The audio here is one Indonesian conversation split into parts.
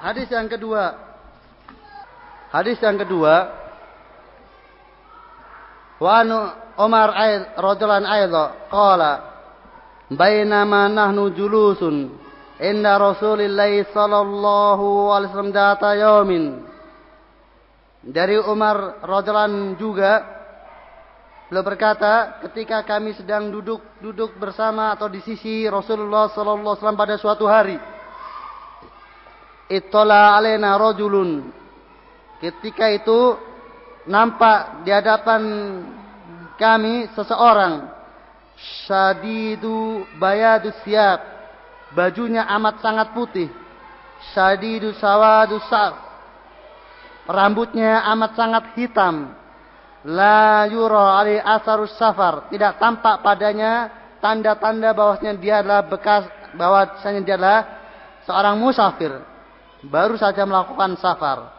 Hadis yang kedua. Hadis yang kedua. Wa anu Umar aid rajulan aidha qala bainama nahnu julusun inda Rasulillah sallallahu alaihi wasallam data yaumin dari Umar radhiallahu juga beliau berkata ketika kami sedang duduk duduk bersama atau di sisi Rasulullah sallallahu alaihi wasallam pada suatu hari ittala alaina rajulun. Ketika itu nampak di hadapan kami seseorang. Syadidu bayadus siap bajunya amat sangat putih. Syadidu sawadus saf rambutnya amat sangat hitam. La yura ali asarus safar. Tidak tampak padanya tanda-tanda bahwasanya dia adalah bekas bahwasanya dia adalah seorang musafir baru saja melakukan safar.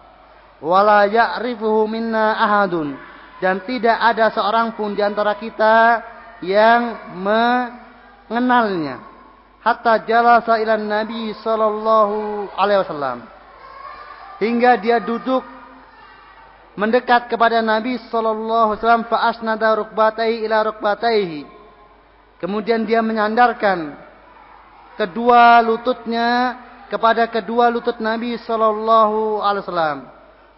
Wala ya'rifuhu minna ahadun dan tidak ada seorang pun di antara kita yang mengenalnya. Hatta jalasa ila Nabi sallallahu alaihi wasallam. Hingga dia duduk mendekat kepada Nabi sallallahu alaihi wasallam fa asnada rukbatai ila rukbataihi. Kemudian dia menyandarkan kedua lututnya kepada kedua lutut Nabi sallallahu alaihi wasallam.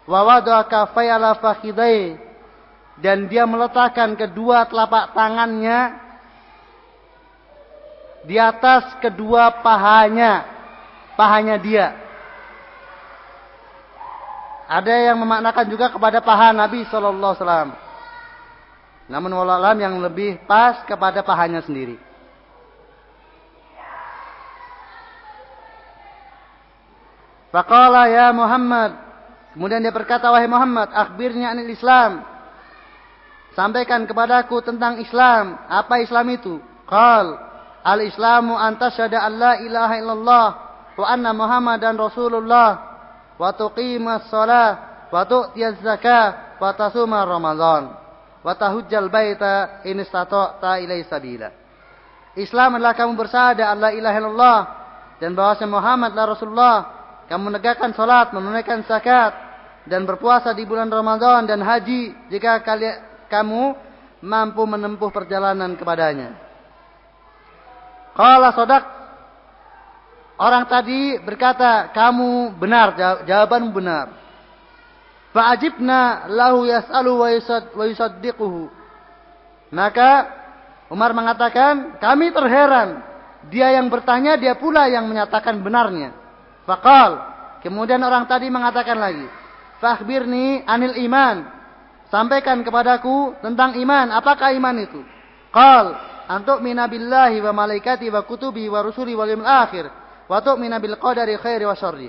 Wa wada'a kafai ala fakhidai dan dia meletakkan kedua telapak tangannya di atas kedua pahanya, pahanya dia. Ada yang memaknakan juga kepada paha Nabi sallallahu alaihi wasallam. Namun wallahualam yang lebih pas kepada pahanya sendiri. Faqala ya Muhammad. Kemudian dia berkata, wahai Muhammad, akhbirnya anil Islam. Sampaikan kepadaku tentang Islam. Apa Islam itu? Qal, al-Islamu antasyada an la ilaha illallah wa anna Muhammadan Rasulullah wa tuqimas shalah wa tu'tiyaz zakah wa tasuma Ramadan wa tahujjal baita in istata'ta ilaihi sabila. Islam adalah kamu bersyahadat Allah ilaha illallah dan bahwasanya Muhammad adalah Rasulullah kamu menegakkan salat, menunaikan zakat dan berpuasa di bulan Ramadan dan haji jika kalian kamu mampu menempuh perjalanan kepadanya. Qala sodak orang tadi berkata kamu benar jawaban benar. Fa'ajibna lahu yas'alu wa yusaddiquhu. Maka Umar mengatakan kami terheran dia yang bertanya dia pula yang menyatakan benarnya. Fakal. Kemudian orang tadi mengatakan lagi. Fakhbirni anil iman. Sampaikan kepadaku tentang iman. Apakah iman itu? Qal. Antuk minabillahi wa malaikati wa kutubi wa rusuli wal yawmil akhir. Wa tu'mina bil qadari khairi wa syarri.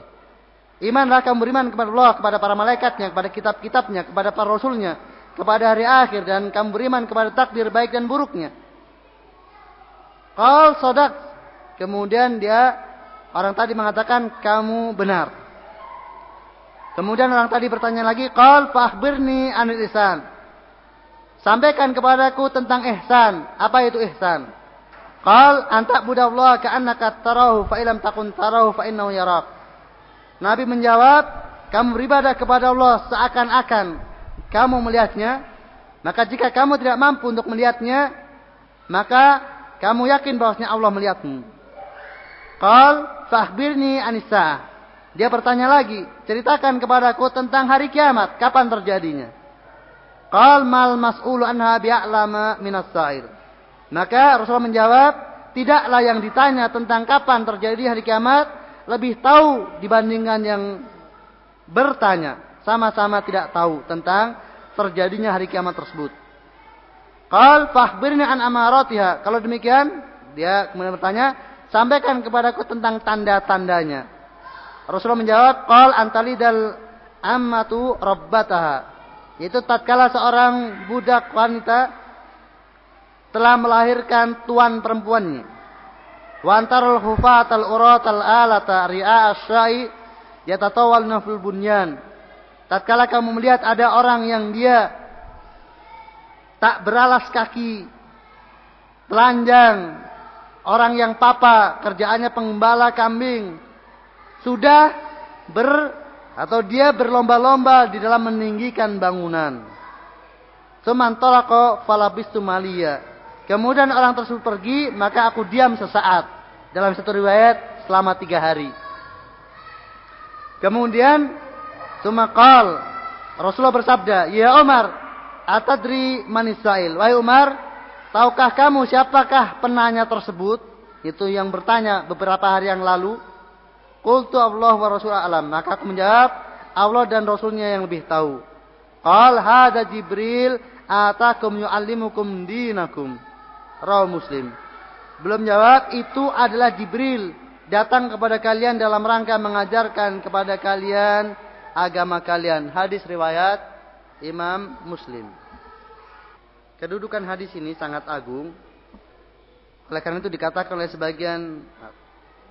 Imanlah kamu beriman kepada Allah, kepada para malaikatnya, kepada kitab-kitabnya, kepada para rasulnya, kepada hari akhir dan kamu beriman kepada takdir baik dan buruknya. Qal sodak. Kemudian dia Orang tadi mengatakan kamu benar. Kemudian orang tadi bertanya lagi, "Qal fahbirni anil ihsan." Sampaikan kepadaku tentang ihsan. Apa itu ihsan? Qal anta budallah ka'annaka tarahu fa ilam takun tarahu fa innahu. Nabi menjawab, kamu beribadah kepada Allah seakan-akan kamu melihatnya, maka jika kamu tidak mampu untuk melihatnya, maka kamu yakin bahwasanya Allah melihatmu. Qal fahbirni anissa. Dia bertanya lagi, ceritakan kepadaku tentang hari kiamat, kapan terjadinya? Qal mal mas'ulu anha bi'alama minas sa'ir. Maka Rasulullah menjawab, tidaklah yang ditanya tentang kapan terjadi hari kiamat lebih tahu dibandingkan yang bertanya. Sama-sama tidak tahu tentang terjadinya hari kiamat tersebut. Qal fahbirni an amaratiha. Kalau demikian, dia kemudian bertanya, Sampaikan kepadaku tentang tanda-tandanya. Rasulullah menjawab, Qal antalidal ammatu rabbataha. Yaitu tatkala seorang budak wanita telah melahirkan tuan perempuannya. Wa antarul hufat al-urat al-alata ri'a asyai yatatawal naful bunyan. Tatkala kamu melihat ada orang yang dia tak beralas kaki, telanjang, Orang yang papa kerjaannya pengembala kambing. Sudah ber atau dia berlomba-lomba di dalam meninggikan bangunan. Sumantolako falabistu malia. Kemudian orang tersebut pergi, maka aku diam sesaat. Dalam satu riwayat, selama tiga hari. Kemudian, sumakal. Rasulullah bersabda, Ya Umar, atadri manisail. Wahai Umar, tahukah kamu siapakah penanya tersebut? Itu yang bertanya beberapa hari yang lalu. Qultu Allah wa Rasul alam. Maka aku menjawab, Allah dan Rasulnya yang lebih tahu. Qal hada Jibril atakum yu'allimukum dinakum. Raw Muslim. Belum jawab, itu adalah Jibril datang kepada kalian dalam rangka mengajarkan kepada kalian agama kalian. Hadis riwayat Imam Muslim. Kedudukan hadis ini sangat agung. Oleh karena itu dikatakan oleh sebagian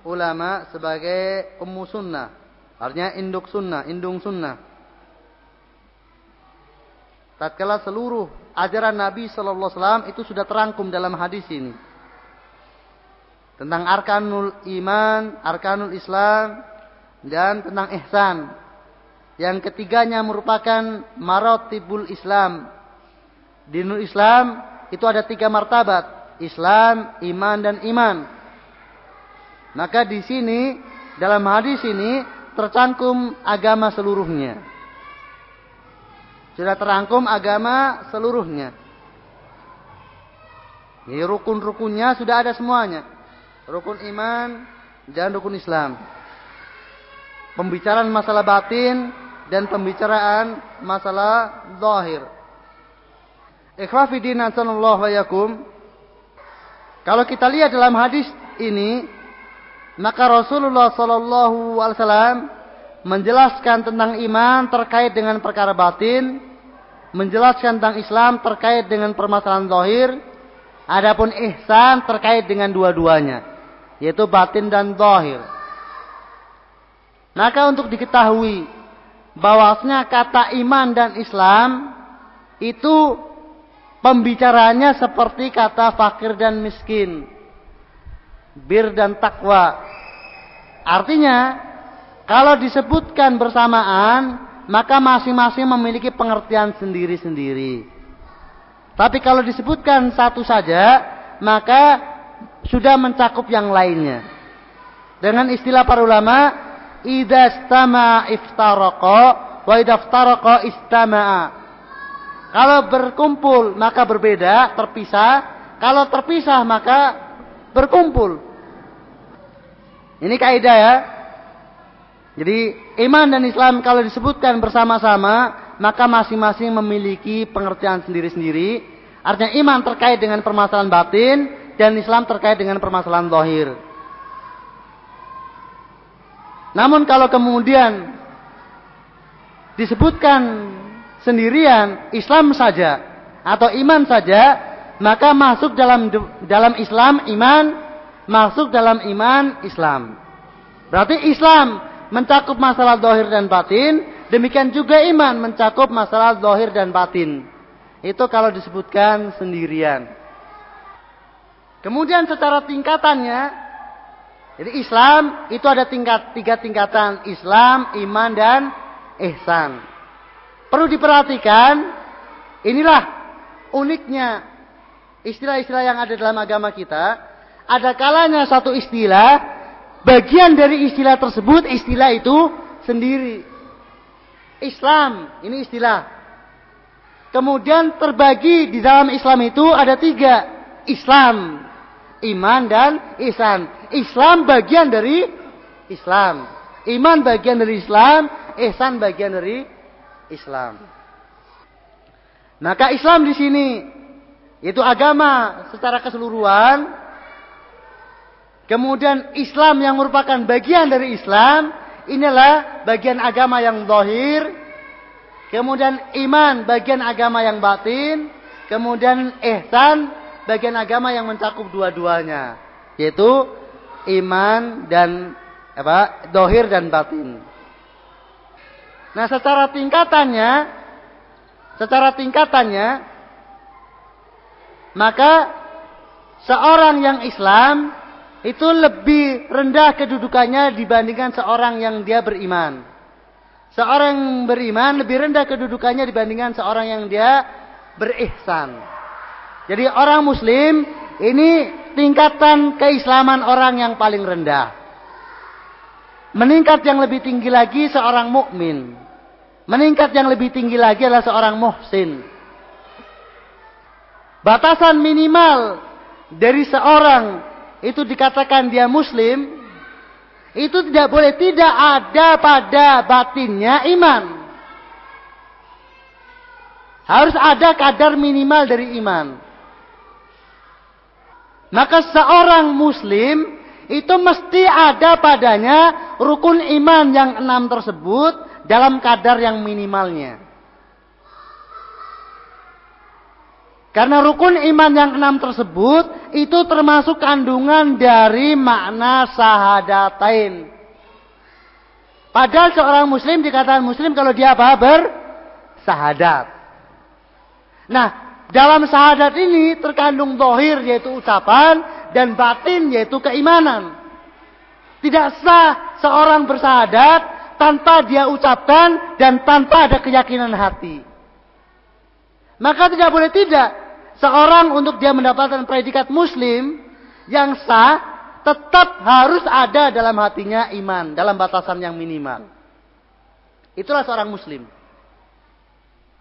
ulama sebagai ummu sunnah. Artinya induk sunnah, indung sunnah. Tatkala seluruh ajaran Nabi Sallallahu Alaihi Wasallam itu sudah terangkum dalam hadis ini. Tentang arkanul iman, arkanul Islam, dan tentang ihsan. Yang ketiganya merupakan marotibul Islam. Di Islam itu ada tiga martabat. Islam, iman, dan iman. Maka di sini dalam hadis ini tercangkum agama seluruhnya. Sudah terangkum agama seluruhnya. Ini rukun-rukunnya sudah ada semuanya. Rukun iman dan rukun Islam. Pembicaraan masalah batin dan pembicaraan masalah zahir. Wa yakum. Kalau kita lihat dalam hadis ini maka Rasulullah Sallallahu Alaihi Wasallam menjelaskan tentang iman terkait dengan perkara batin, menjelaskan tentang Islam terkait dengan permasalahan zahir, adapun ihsan terkait dengan dua-duanya, yaitu batin dan zahir. Maka untuk diketahui bahwasanya kata iman dan Islam itu pembicaranya seperti kata fakir dan miskin bir dan takwa. Artinya, kalau disebutkan bersamaan, maka masing-masing memiliki pengertian sendiri-sendiri. Tapi kalau disebutkan satu saja, maka sudah mencakup yang lainnya. Dengan istilah para ulama, idastama iftaroko, wa idaftaroko istama'a. Kalau berkumpul maka berbeda, terpisah. Kalau terpisah maka berkumpul. Ini kaidah ya. Jadi iman dan Islam kalau disebutkan bersama-sama, maka masing-masing memiliki pengertian sendiri-sendiri. Artinya iman terkait dengan permasalahan batin dan Islam terkait dengan permasalahan zahir. Namun kalau kemudian disebutkan sendirian Islam saja atau iman saja, maka masuk dalam dalam Islam iman masuk dalam iman Islam. Berarti Islam mencakup masalah dohir dan batin, demikian juga iman mencakup masalah dohir dan batin. Itu kalau disebutkan sendirian. Kemudian secara tingkatannya, jadi Islam itu ada tingkat tiga tingkatan Islam, iman dan ihsan. Perlu diperhatikan, inilah uniknya istilah-istilah yang ada dalam agama kita ada kalanya satu istilah, bagian dari istilah tersebut, istilah itu sendiri. Islam, ini istilah. Kemudian terbagi di dalam Islam itu ada tiga. Islam, iman dan ihsan. Islam bagian dari Islam. Iman bagian dari Islam, ihsan bagian dari Islam. Maka Islam di sini itu agama secara keseluruhan Kemudian Islam yang merupakan bagian dari Islam, inilah bagian agama yang zahir. Kemudian iman bagian agama yang batin. Kemudian ihsan bagian agama yang mencakup dua-duanya. Yaitu iman dan apa? Dohir dan batin. Nah secara tingkatannya, secara tingkatannya, maka seorang yang Islam itu lebih rendah kedudukannya dibandingkan seorang yang dia beriman. Seorang beriman lebih rendah kedudukannya dibandingkan seorang yang dia berihsan. Jadi orang muslim ini tingkatan keislaman orang yang paling rendah. Meningkat yang lebih tinggi lagi seorang mukmin. Meningkat yang lebih tinggi lagi adalah seorang muhsin. Batasan minimal dari seorang itu dikatakan dia muslim, itu tidak boleh tidak ada pada batinnya iman. Harus ada kadar minimal dari iman. Maka seorang muslim itu mesti ada padanya rukun iman yang enam tersebut dalam kadar yang minimalnya. Karena rukun iman yang enam tersebut itu termasuk kandungan dari makna sahadatain. Padahal seorang muslim dikatakan muslim kalau dia apa? Bersahadat. Nah, dalam sahadat ini terkandung dohir yaitu ucapan dan batin yaitu keimanan. Tidak sah seorang bersahadat tanpa dia ucapkan dan tanpa ada keyakinan hati. Maka tidak boleh tidak seorang untuk dia mendapatkan predikat muslim yang sah tetap harus ada dalam hatinya iman dalam batasan yang minimal. Itulah seorang muslim.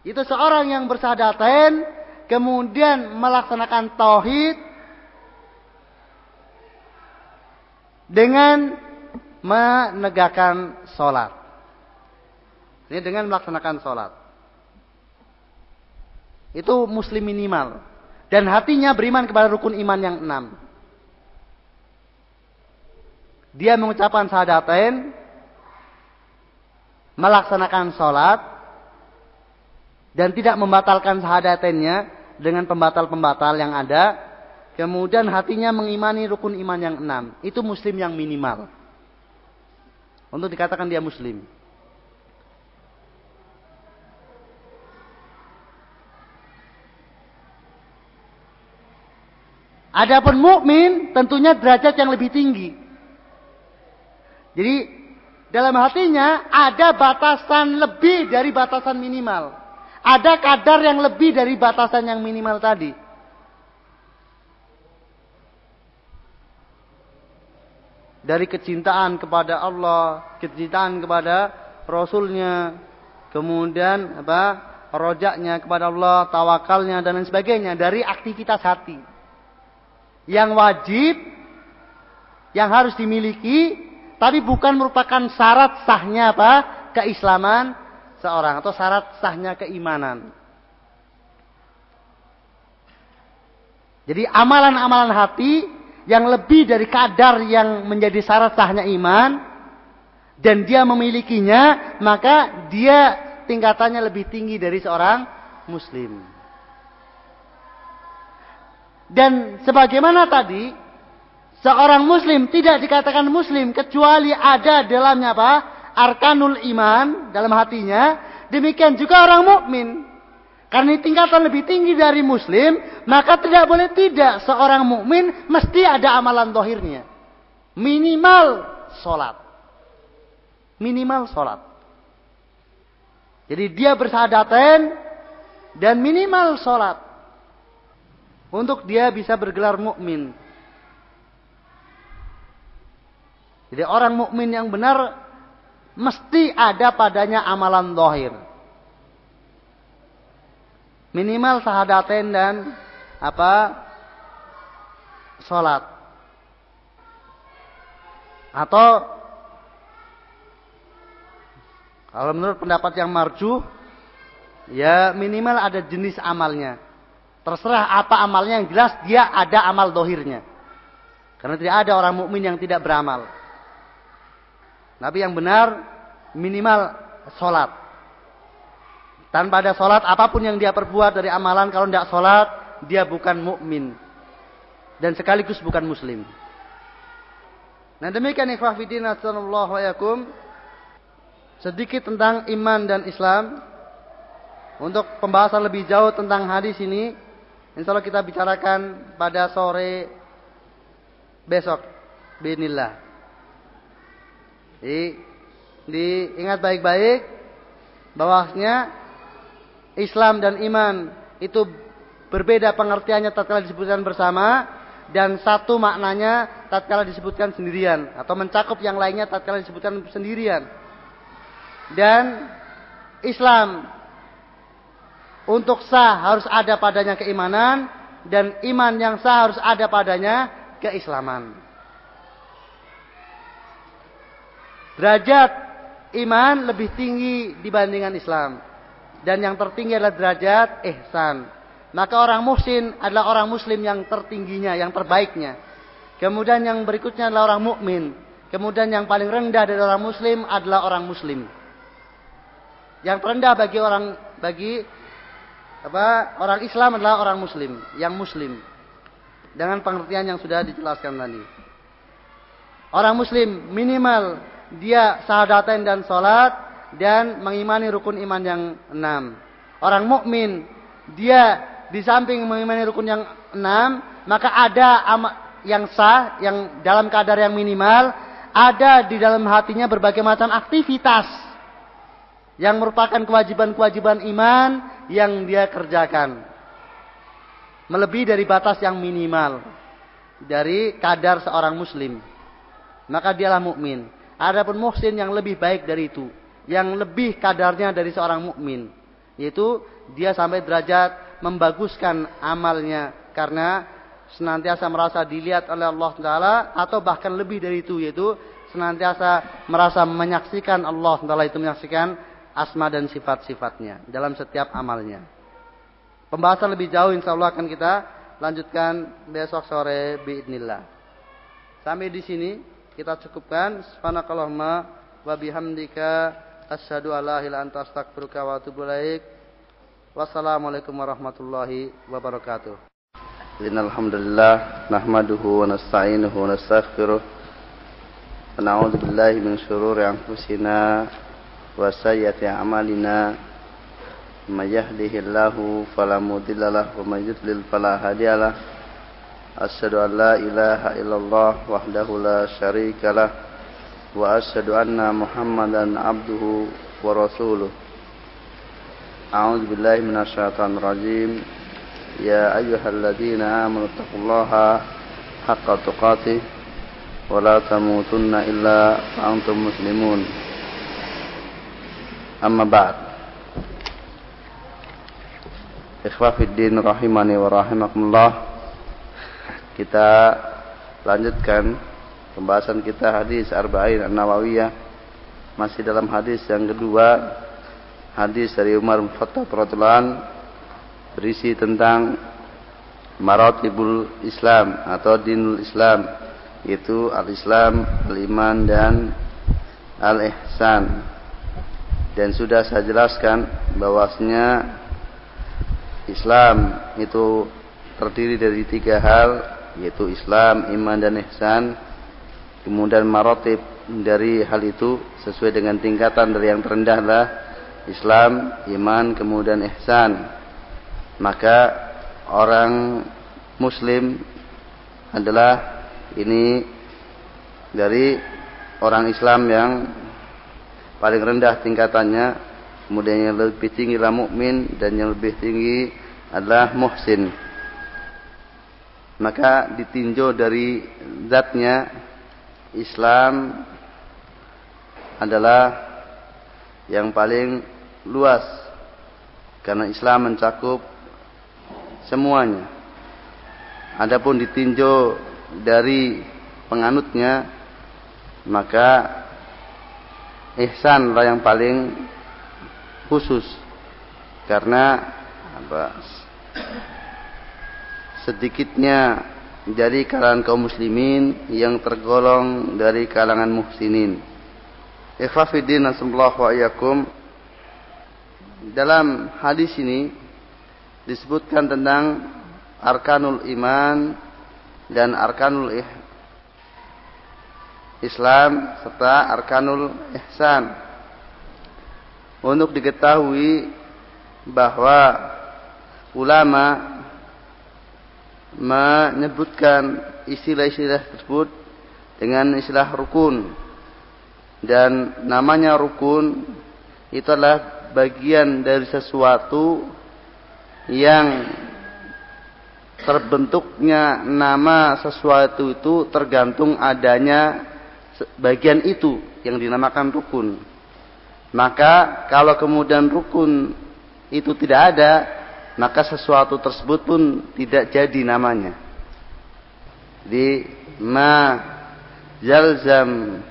Itu seorang yang bersadaten kemudian melaksanakan tauhid dengan menegakkan sholat. Ini dengan melaksanakan sholat. Itu muslim minimal. Dan hatinya beriman kepada rukun iman yang enam. Dia mengucapkan sahadatain. Melaksanakan sholat. Dan tidak membatalkan sahadatennya dengan pembatal-pembatal yang ada. Kemudian hatinya mengimani rukun iman yang enam. Itu muslim yang minimal. Untuk dikatakan dia muslim. Adapun mukmin tentunya derajat yang lebih tinggi. Jadi dalam hatinya ada batasan lebih dari batasan minimal. Ada kadar yang lebih dari batasan yang minimal tadi. Dari kecintaan kepada Allah, kecintaan kepada Rasulnya, kemudian apa? Rojaknya kepada Allah, tawakalnya dan lain sebagainya dari aktivitas hati yang wajib yang harus dimiliki tapi bukan merupakan syarat sahnya apa? keislaman seorang atau syarat sahnya keimanan. Jadi amalan-amalan hati yang lebih dari kadar yang menjadi syarat sahnya iman dan dia memilikinya, maka dia tingkatannya lebih tinggi dari seorang muslim. Dan sebagaimana tadi, seorang muslim tidak dikatakan muslim kecuali ada dalamnya apa? Arkanul iman dalam hatinya. Demikian juga orang mukmin. Karena tingkatan lebih tinggi dari muslim, maka tidak boleh tidak seorang mukmin mesti ada amalan dohirnya. Minimal sholat. Minimal sholat. Jadi dia bersadaten dan minimal sholat untuk dia bisa bergelar mukmin. Jadi orang mukmin yang benar mesti ada padanya amalan dohir. Minimal sahadaten dan apa sholat. Atau kalau menurut pendapat yang marju, ya minimal ada jenis amalnya. Terserah apa amalnya yang jelas dia ada amal dohirnya. Karena tidak ada orang mukmin yang tidak beramal. Nabi yang benar minimal sholat. Tanpa ada sholat apa pun yang dia perbuat dari amalan kalau tidak sholat dia bukan mukmin dan sekaligus bukan muslim. Nah demikian ikhwafidin wa yakum sedikit tentang iman dan Islam. Untuk pembahasan lebih jauh tentang hadis ini Insya Allah kita bicarakan pada sore besok. Binillah. Jadi diingat baik-baik bahwasanya Islam dan iman itu berbeda pengertiannya tatkala disebutkan bersama dan satu maknanya tatkala disebutkan sendirian atau mencakup yang lainnya tatkala disebutkan sendirian. Dan Islam untuk sah harus ada padanya keimanan dan iman yang sah harus ada padanya keislaman. Derajat iman lebih tinggi dibandingkan Islam. Dan yang tertinggi adalah derajat ihsan. Maka orang muhsin adalah orang muslim yang tertingginya, yang terbaiknya. Kemudian yang berikutnya adalah orang mukmin. Kemudian yang paling rendah dari orang muslim adalah orang muslim. Yang terendah bagi orang bagi apa orang Islam adalah orang muslim, yang muslim. Dengan pengertian yang sudah dijelaskan tadi. Orang muslim minimal dia sahadatain dan salat dan mengimani rukun iman yang enam. Orang mukmin dia di samping mengimani rukun yang enam, maka ada yang sah, yang dalam kadar yang minimal, ada di dalam hatinya berbagai macam aktivitas yang merupakan kewajiban-kewajiban iman yang dia kerjakan. Melebihi dari batas yang minimal dari kadar seorang muslim. Maka dialah mukmin. Adapun muhsin yang lebih baik dari itu, yang lebih kadarnya dari seorang mukmin, yaitu dia sampai derajat membaguskan amalnya karena senantiasa merasa dilihat oleh Allah Taala atau bahkan lebih dari itu yaitu senantiasa merasa menyaksikan Allah Taala itu menyaksikan asma dan sifat-sifatnya dalam setiap amalnya. Pembahasan lebih jauh insya Allah akan kita lanjutkan besok sore biidnillah. Sampai di sini kita cukupkan. Subhanakallahumma wa bihamdika Asyhadu ilaha anta astaghfiruka wa atubu ilaik. Wassalamualaikum warahmatullahi wabarakatuh. Innalhamdulillah nahmaduhu wa nasta'inuhu wa nastaghfiruh. Wa na'udzu billahi min shururi anfusina wa sayyiati a'malina. May yahdihillahu fala mudilla wa may fala. Asyhadu an la ilaha illallah wahdahu la وأشهد أن محمدا عبده ورسوله أعوذ بالله من الشيطان الرجيم يا أيها الذين آمنوا اتقوا الله حق تقاته ولا تموتن إلا وأنتم مسلمون Amma ba'd. Ikhwafiddin rahimani wa rahimakumullah. Kita lanjutkan pembahasan kita hadis Arba'in An-Nawawiyah. Masih dalam hadis yang kedua, hadis dari Umar bin Khattab berisi tentang maratibul Islam atau dinul Islam. Yaitu al-Islam, al-iman dan al-ihsan. Dan sudah saya jelaskan bahwasanya Islam itu terdiri dari tiga hal. Yaitu Islam, iman dan ihsan. Kemudian marotib dari hal itu sesuai dengan tingkatan dari yang terendah adalah Islam, iman, kemudian ihsan. Maka orang muslim adalah ini dari orang Islam yang paling rendah tingkatannya kemudian yang lebih tinggi adalah mukmin dan yang lebih tinggi adalah muhsin maka ditinjau dari zatnya Islam adalah yang paling luas karena Islam mencakup semuanya. Adapun ditinjau dari penganutnya maka ihsan lah yang paling khusus. Karena apa? Sedikitnya dari kalangan kaum muslimin yang tergolong dari kalangan muhsinin. Ikhwafidin sallallahu wa Dalam hadis ini disebutkan tentang arkanul iman dan arkanul Islam serta arkanul ihsan. Untuk diketahui bahwa ulama menyebutkan istilah-istilah tersebut dengan istilah rukun. Dan namanya rukun itu adalah bagian dari sesuatu yang terbentuknya nama sesuatu itu tergantung adanya bagian itu yang dinamakan rukun. Maka kalau kemudian rukun itu tidak ada, maka sesuatu tersebut pun tidak jadi namanya. Di ma yalzam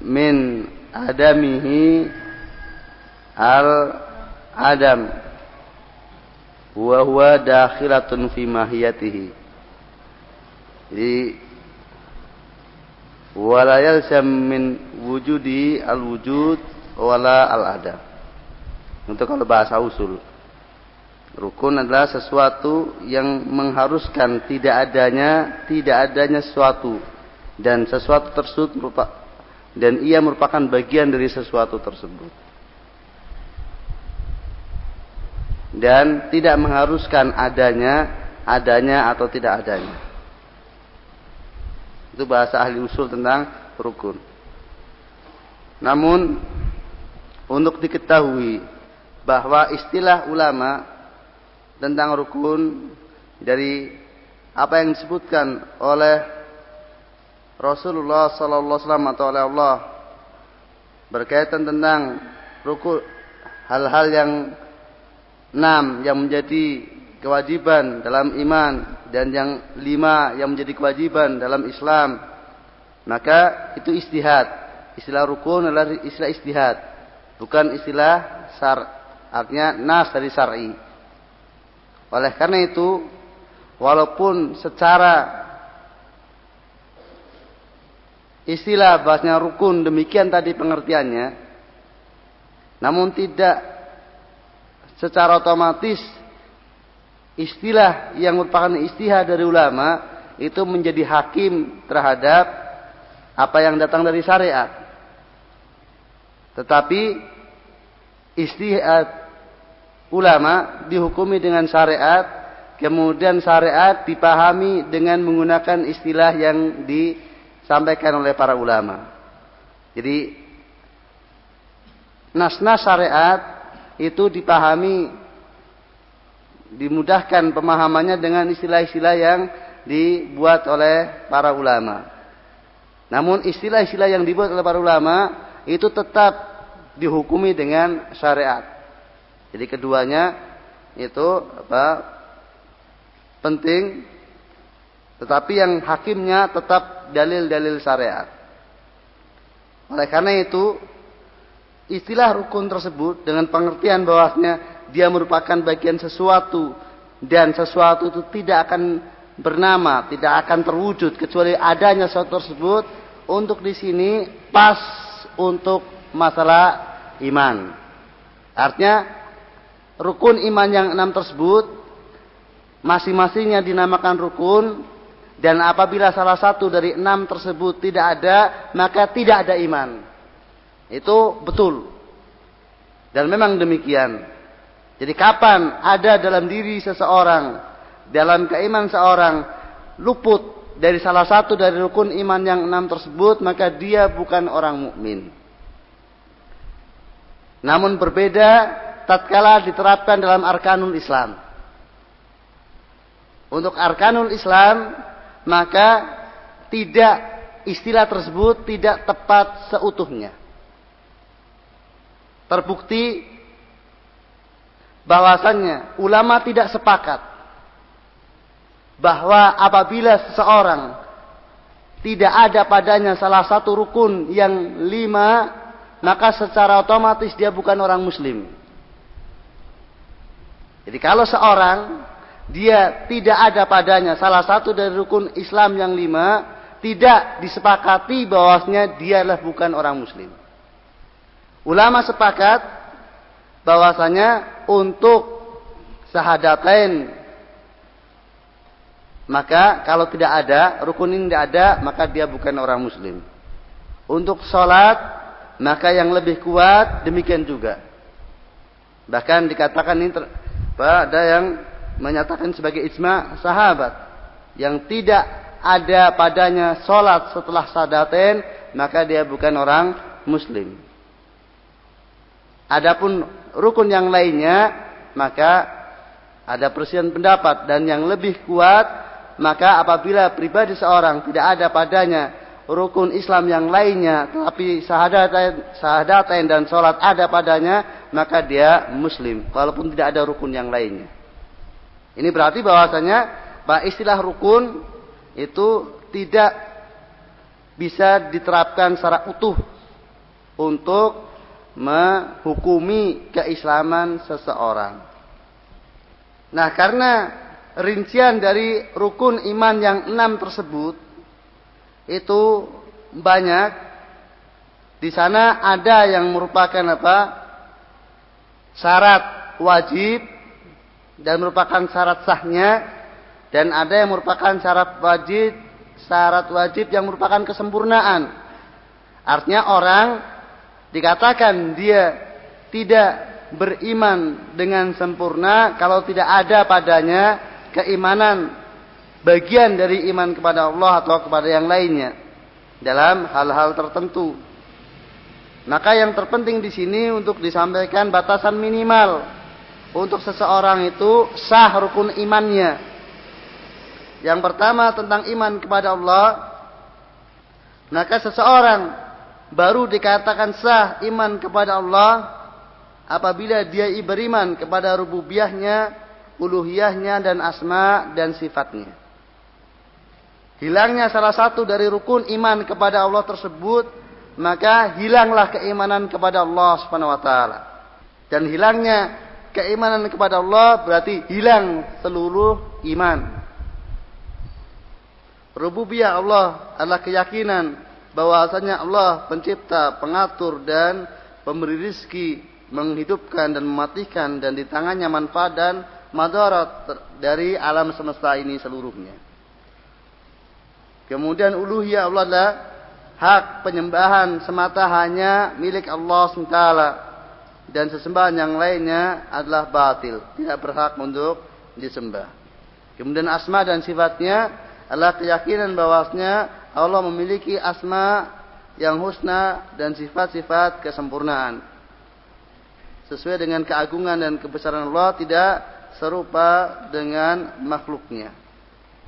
min adamihi al adam. Wa huwa dakhilatun fi mahiyatihi. Jadi wala yalzam min wujudi al wujud wala al adam. Untuk kalau bahasa usul rukun adalah sesuatu yang mengharuskan tidak adanya tidak adanya sesuatu dan sesuatu tersebut dan ia merupakan bagian dari sesuatu tersebut dan tidak mengharuskan adanya adanya atau tidak adanya. Itu bahasa ahli usul tentang rukun. Namun untuk diketahui bahwa istilah ulama tentang rukun dari apa yang disebutkan oleh Rasulullah sallallahu alaihi wasallam atau oleh Allah berkaitan tentang rukun hal-hal yang enam yang menjadi kewajiban dalam iman dan yang lima yang menjadi kewajiban dalam Islam. Maka itu istihad. Istilah rukun adalah istilah istihad bukan istilah sar artinya nas dari syar'i oleh karena itu walaupun secara istilah bahasnya rukun demikian tadi pengertiannya namun tidak secara otomatis istilah yang merupakan istihad dari ulama itu menjadi hakim terhadap apa yang datang dari syariat. Tetapi istihad ulama dihukumi dengan syariat, kemudian syariat dipahami dengan menggunakan istilah yang disampaikan oleh para ulama. Jadi nas-nas syariat itu dipahami dimudahkan pemahamannya dengan istilah-istilah yang dibuat oleh para ulama. Namun istilah-istilah yang dibuat oleh para ulama itu tetap dihukumi dengan syariat. Jadi keduanya itu apa? penting tetapi yang hakimnya tetap dalil-dalil syariat. Oleh karena itu istilah rukun tersebut dengan pengertian bahwasanya dia merupakan bagian sesuatu dan sesuatu itu tidak akan bernama, tidak akan terwujud kecuali adanya sesuatu tersebut untuk di sini pas untuk masalah iman. Artinya rukun iman yang enam tersebut masing-masingnya dinamakan rukun dan apabila salah satu dari enam tersebut tidak ada maka tidak ada iman. Itu betul. Dan memang demikian. Jadi kapan ada dalam diri seseorang, dalam keiman seorang luput dari salah satu dari rukun iman yang enam tersebut, maka dia bukan orang mukmin. Namun berbeda tatkala diterapkan dalam arkanul Islam. Untuk arkanul Islam, maka tidak istilah tersebut tidak tepat seutuhnya. Terbukti bahwasannya ulama tidak sepakat bahwa apabila seseorang tidak ada padanya salah satu rukun yang lima, maka secara otomatis dia bukan orang muslim. Jadi kalau seorang dia tidak ada padanya salah satu dari rukun Islam yang lima, tidak disepakati bahwasanya dialah bukan orang muslim. Ulama sepakat bahwasanya untuk sahadatain maka kalau tidak ada rukun ini tidak ada maka dia bukan orang muslim. Untuk sholat maka yang lebih kuat demikian juga. Bahkan dikatakan ini ada yang menyatakan sebagai ijma sahabat yang tidak ada padanya sholat setelah sadaten, maka dia bukan orang muslim. Adapun rukun yang lainnya, maka ada persian pendapat dan yang lebih kuat, maka apabila pribadi seorang tidak ada padanya rukun Islam yang lainnya, tapi sahadatain, sahadatain dan sholat ada padanya, maka dia muslim, walaupun tidak ada rukun yang lainnya. Ini berarti bahwasanya bahwa istilah rukun itu tidak bisa diterapkan secara utuh untuk menghukumi keislaman seseorang. Nah, karena rincian dari rukun iman yang enam tersebut itu banyak. Di sana ada yang merupakan apa? Syarat wajib dan merupakan syarat sahnya dan ada yang merupakan syarat wajib syarat wajib yang merupakan kesempurnaan. Artinya orang dikatakan dia tidak beriman dengan sempurna kalau tidak ada padanya keimanan bagian dari iman kepada Allah atau kepada yang lainnya dalam hal-hal tertentu. Maka yang terpenting di sini untuk disampaikan batasan minimal untuk seseorang itu sah rukun imannya. Yang pertama tentang iman kepada Allah, maka seseorang baru dikatakan sah iman kepada Allah apabila dia beriman kepada rububiyahnya, uluhiyahnya dan asma dan sifatnya. Hilangnya salah satu dari rukun iman kepada Allah tersebut, maka hilanglah keimanan kepada Allah Subhanahu wa taala. Dan hilangnya keimanan kepada Allah berarti hilang seluruh iman. Rububiyah Allah adalah keyakinan bahwasanya Allah pencipta, pengatur dan pemberi rizki, menghidupkan dan mematikan dan di tangannya manfaat dan madarat dari alam semesta ini seluruhnya. Kemudian uluhiyah Allah adalah hak penyembahan semata hanya milik Allah SWT dan sesembahan yang lainnya adalah batil, tidak berhak untuk disembah. Kemudian asma dan sifatnya adalah keyakinan bahwasanya Allah memiliki asma yang husna dan sifat-sifat kesempurnaan. Sesuai dengan keagungan dan kebesaran Allah tidak serupa dengan makhluknya.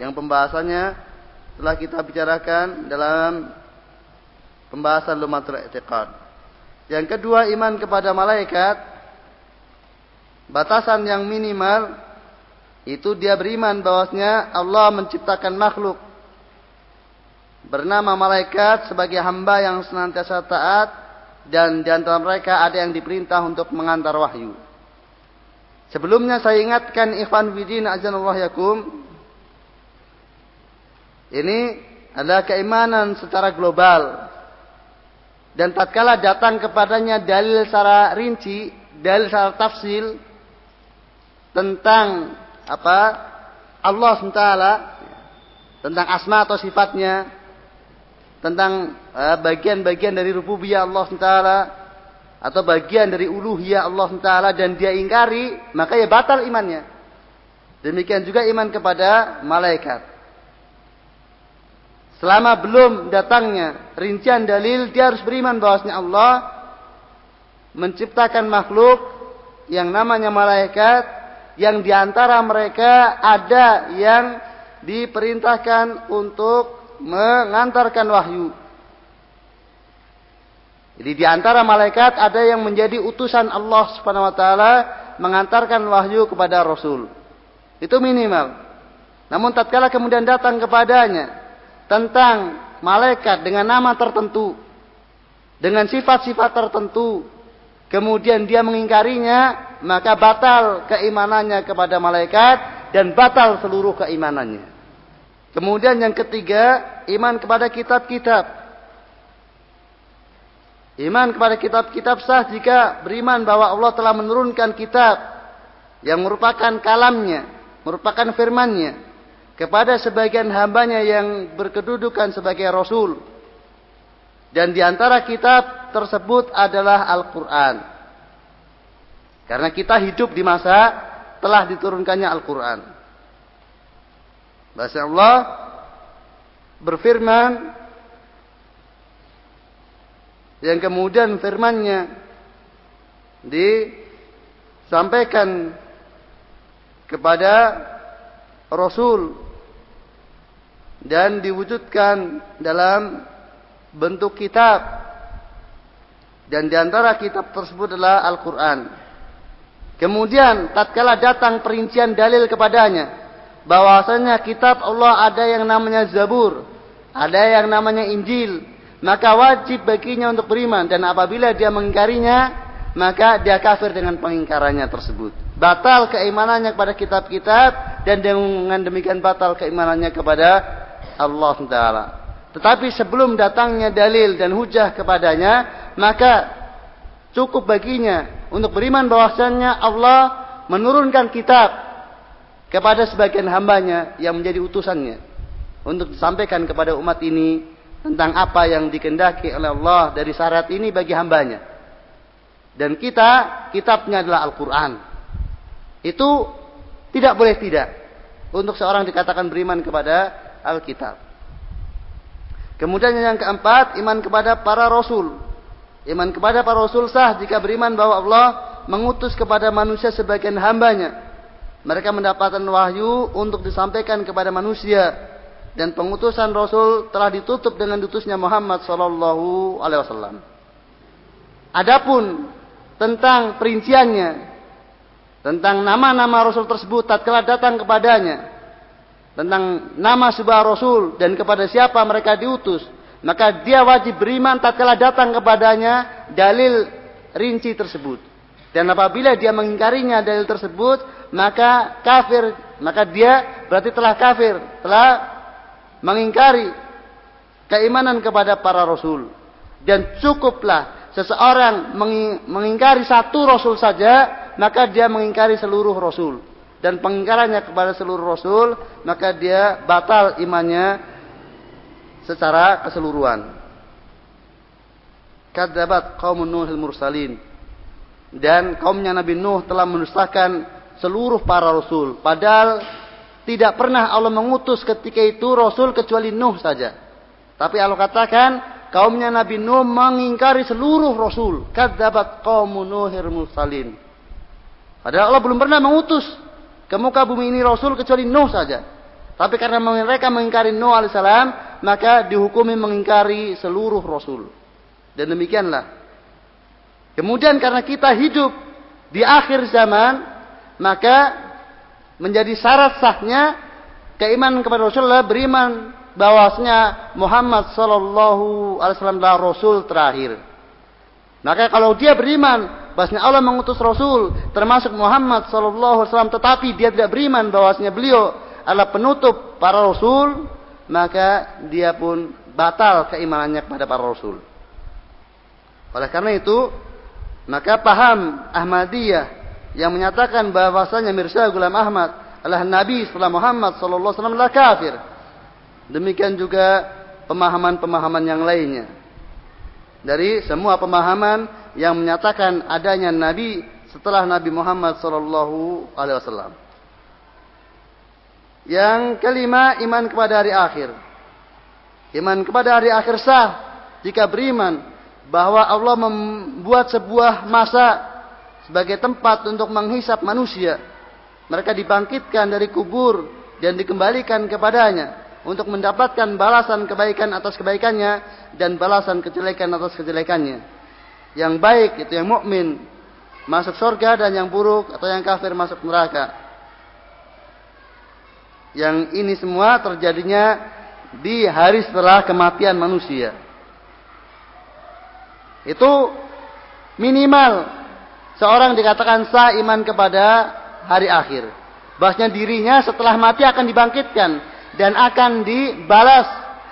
Yang pembahasannya telah kita bicarakan dalam pembahasan lumatul i'tiqad. Yang kedua iman kepada malaikat batasan yang minimal itu dia beriman bahwasanya Allah menciptakan makhluk bernama malaikat sebagai hamba yang senantiasa taat dan di antara mereka ada yang diperintah untuk mengantar wahyu. Sebelumnya saya ingatkan ikhwan widin azanullah yakum. Ini adalah keimanan secara global. Dan tatkala datang kepadanya dalil secara rinci, dalil secara tafsil tentang apa? Allah SWT tentang asma atau sifatnya tentang eh, bagian-bagian dari rububiyah Allah Taala atau bagian dari uluhiyah Allah Taala dan dia ingkari, maka ya batal imannya. Demikian juga iman kepada malaikat. Selama belum datangnya rincian dalil, dia harus beriman bahwasanya Allah menciptakan makhluk yang namanya malaikat yang di antara mereka ada yang diperintahkan untuk mengantarkan wahyu. Jadi di antara malaikat ada yang menjadi utusan Allah Subhanahu wa taala mengantarkan wahyu kepada Rasul. Itu minimal. Namun tatkala kemudian datang kepadanya tentang malaikat dengan nama tertentu, dengan sifat-sifat tertentu, kemudian dia mengingkarinya, maka batal keimanannya kepada malaikat dan batal seluruh keimanannya. Kemudian yang ketiga, iman kepada kitab-kitab. Iman kepada kitab-kitab sah jika beriman bahwa Allah telah menurunkan kitab yang merupakan kalamnya, merupakan firmannya kepada sebagian hambanya yang berkedudukan sebagai rasul. Dan di antara kitab tersebut adalah Al-Quran. Karena kita hidup di masa telah diturunkannya Al-Quran. Bahasa Allah berfirman yang kemudian firmannya disampaikan kepada Rasul dan diwujudkan dalam bentuk kitab dan di antara kitab tersebut adalah Al-Quran. Kemudian tatkala datang perincian dalil kepadanya bahwasanya kitab Allah ada yang namanya Zabur, ada yang namanya Injil, maka wajib baginya untuk beriman dan apabila dia mengingkarinya, maka dia kafir dengan pengingkarannya tersebut. Batal keimanannya kepada kitab-kitab dan dengan demikian batal keimanannya kepada Allah Taala. Tetapi sebelum datangnya dalil dan hujah kepadanya, maka cukup baginya untuk beriman bahwasanya Allah menurunkan kitab kepada sebagian hambanya yang menjadi utusannya untuk disampaikan kepada umat ini tentang apa yang dikendaki oleh Allah dari syarat ini bagi hambanya. Dan kita, kitabnya adalah Al-Quran. Itu tidak boleh tidak untuk seorang dikatakan beriman kepada Alkitab. Kemudian yang keempat, iman kepada para rasul. Iman kepada para rasul sah jika beriman bahwa Allah mengutus kepada manusia sebagian hambanya mereka mendapatkan wahyu untuk disampaikan kepada manusia dan pengutusan Rasul telah ditutup dengan diutusnya Muhammad sallallahu alaihi wasallam. Adapun tentang perinciannya tentang nama-nama Rasul tersebut tatkala datang kepadanya tentang nama sebuah Rasul dan kepada siapa mereka diutus maka dia wajib beriman tatkala datang kepadanya dalil rinci tersebut dan apabila dia mengingkarinya dalil tersebut maka kafir, maka dia berarti telah kafir, telah mengingkari keimanan kepada para rasul. Dan cukuplah seseorang mengingkari satu rasul saja, maka dia mengingkari seluruh rasul. Dan pengingkarannya kepada seluruh rasul, maka dia batal imannya secara keseluruhan. Kadzabat kaum Nuhil mursalin. Dan kaumnya Nabi Nuh telah mendustakan seluruh para rasul. Padahal tidak pernah Allah mengutus ketika itu rasul kecuali Nuh saja. Tapi Allah katakan kaumnya Nabi Nuh mengingkari seluruh rasul. Kadzabat qaumun Nuhir mursalin. Padahal Allah belum pernah mengutus ke muka bumi ini rasul kecuali Nuh saja. Tapi karena mereka mengingkari Nuh alaihissalam, maka dihukumi mengingkari seluruh rasul. Dan demikianlah. Kemudian karena kita hidup di akhir zaman, maka menjadi syarat sahnya keimanan kepada Rasulullah beriman bahwasanya Muhammad sallallahu alaihi wasallam adalah rasul terakhir. Maka kalau dia beriman bahwasanya Allah mengutus rasul termasuk Muhammad sallallahu alaihi wasallam tetapi dia tidak beriman bahwasanya beliau adalah penutup para rasul, maka dia pun batal keimanannya kepada para rasul. Oleh karena itu, maka paham Ahmadiyah yang menyatakan bahwasanya Mirza Gulam Ahmad adalah nabi setelah Muhammad sallallahu alaihi wasallam adalah kafir. Demikian juga pemahaman-pemahaman yang lainnya. Dari semua pemahaman yang menyatakan adanya nabi setelah Nabi Muhammad sallallahu alaihi wasallam. Yang kelima, iman kepada hari akhir. Iman kepada hari akhir sah jika beriman bahwa Allah membuat sebuah masa sebagai tempat untuk menghisap manusia. Mereka dibangkitkan dari kubur dan dikembalikan kepadanya untuk mendapatkan balasan kebaikan atas kebaikannya dan balasan kejelekan atas kejelekannya. Yang baik itu yang mukmin masuk surga dan yang buruk atau yang kafir masuk neraka. Yang ini semua terjadinya di hari setelah kematian manusia. Itu minimal seorang dikatakan sah iman kepada hari akhir. Bahasnya dirinya setelah mati akan dibangkitkan dan akan dibalas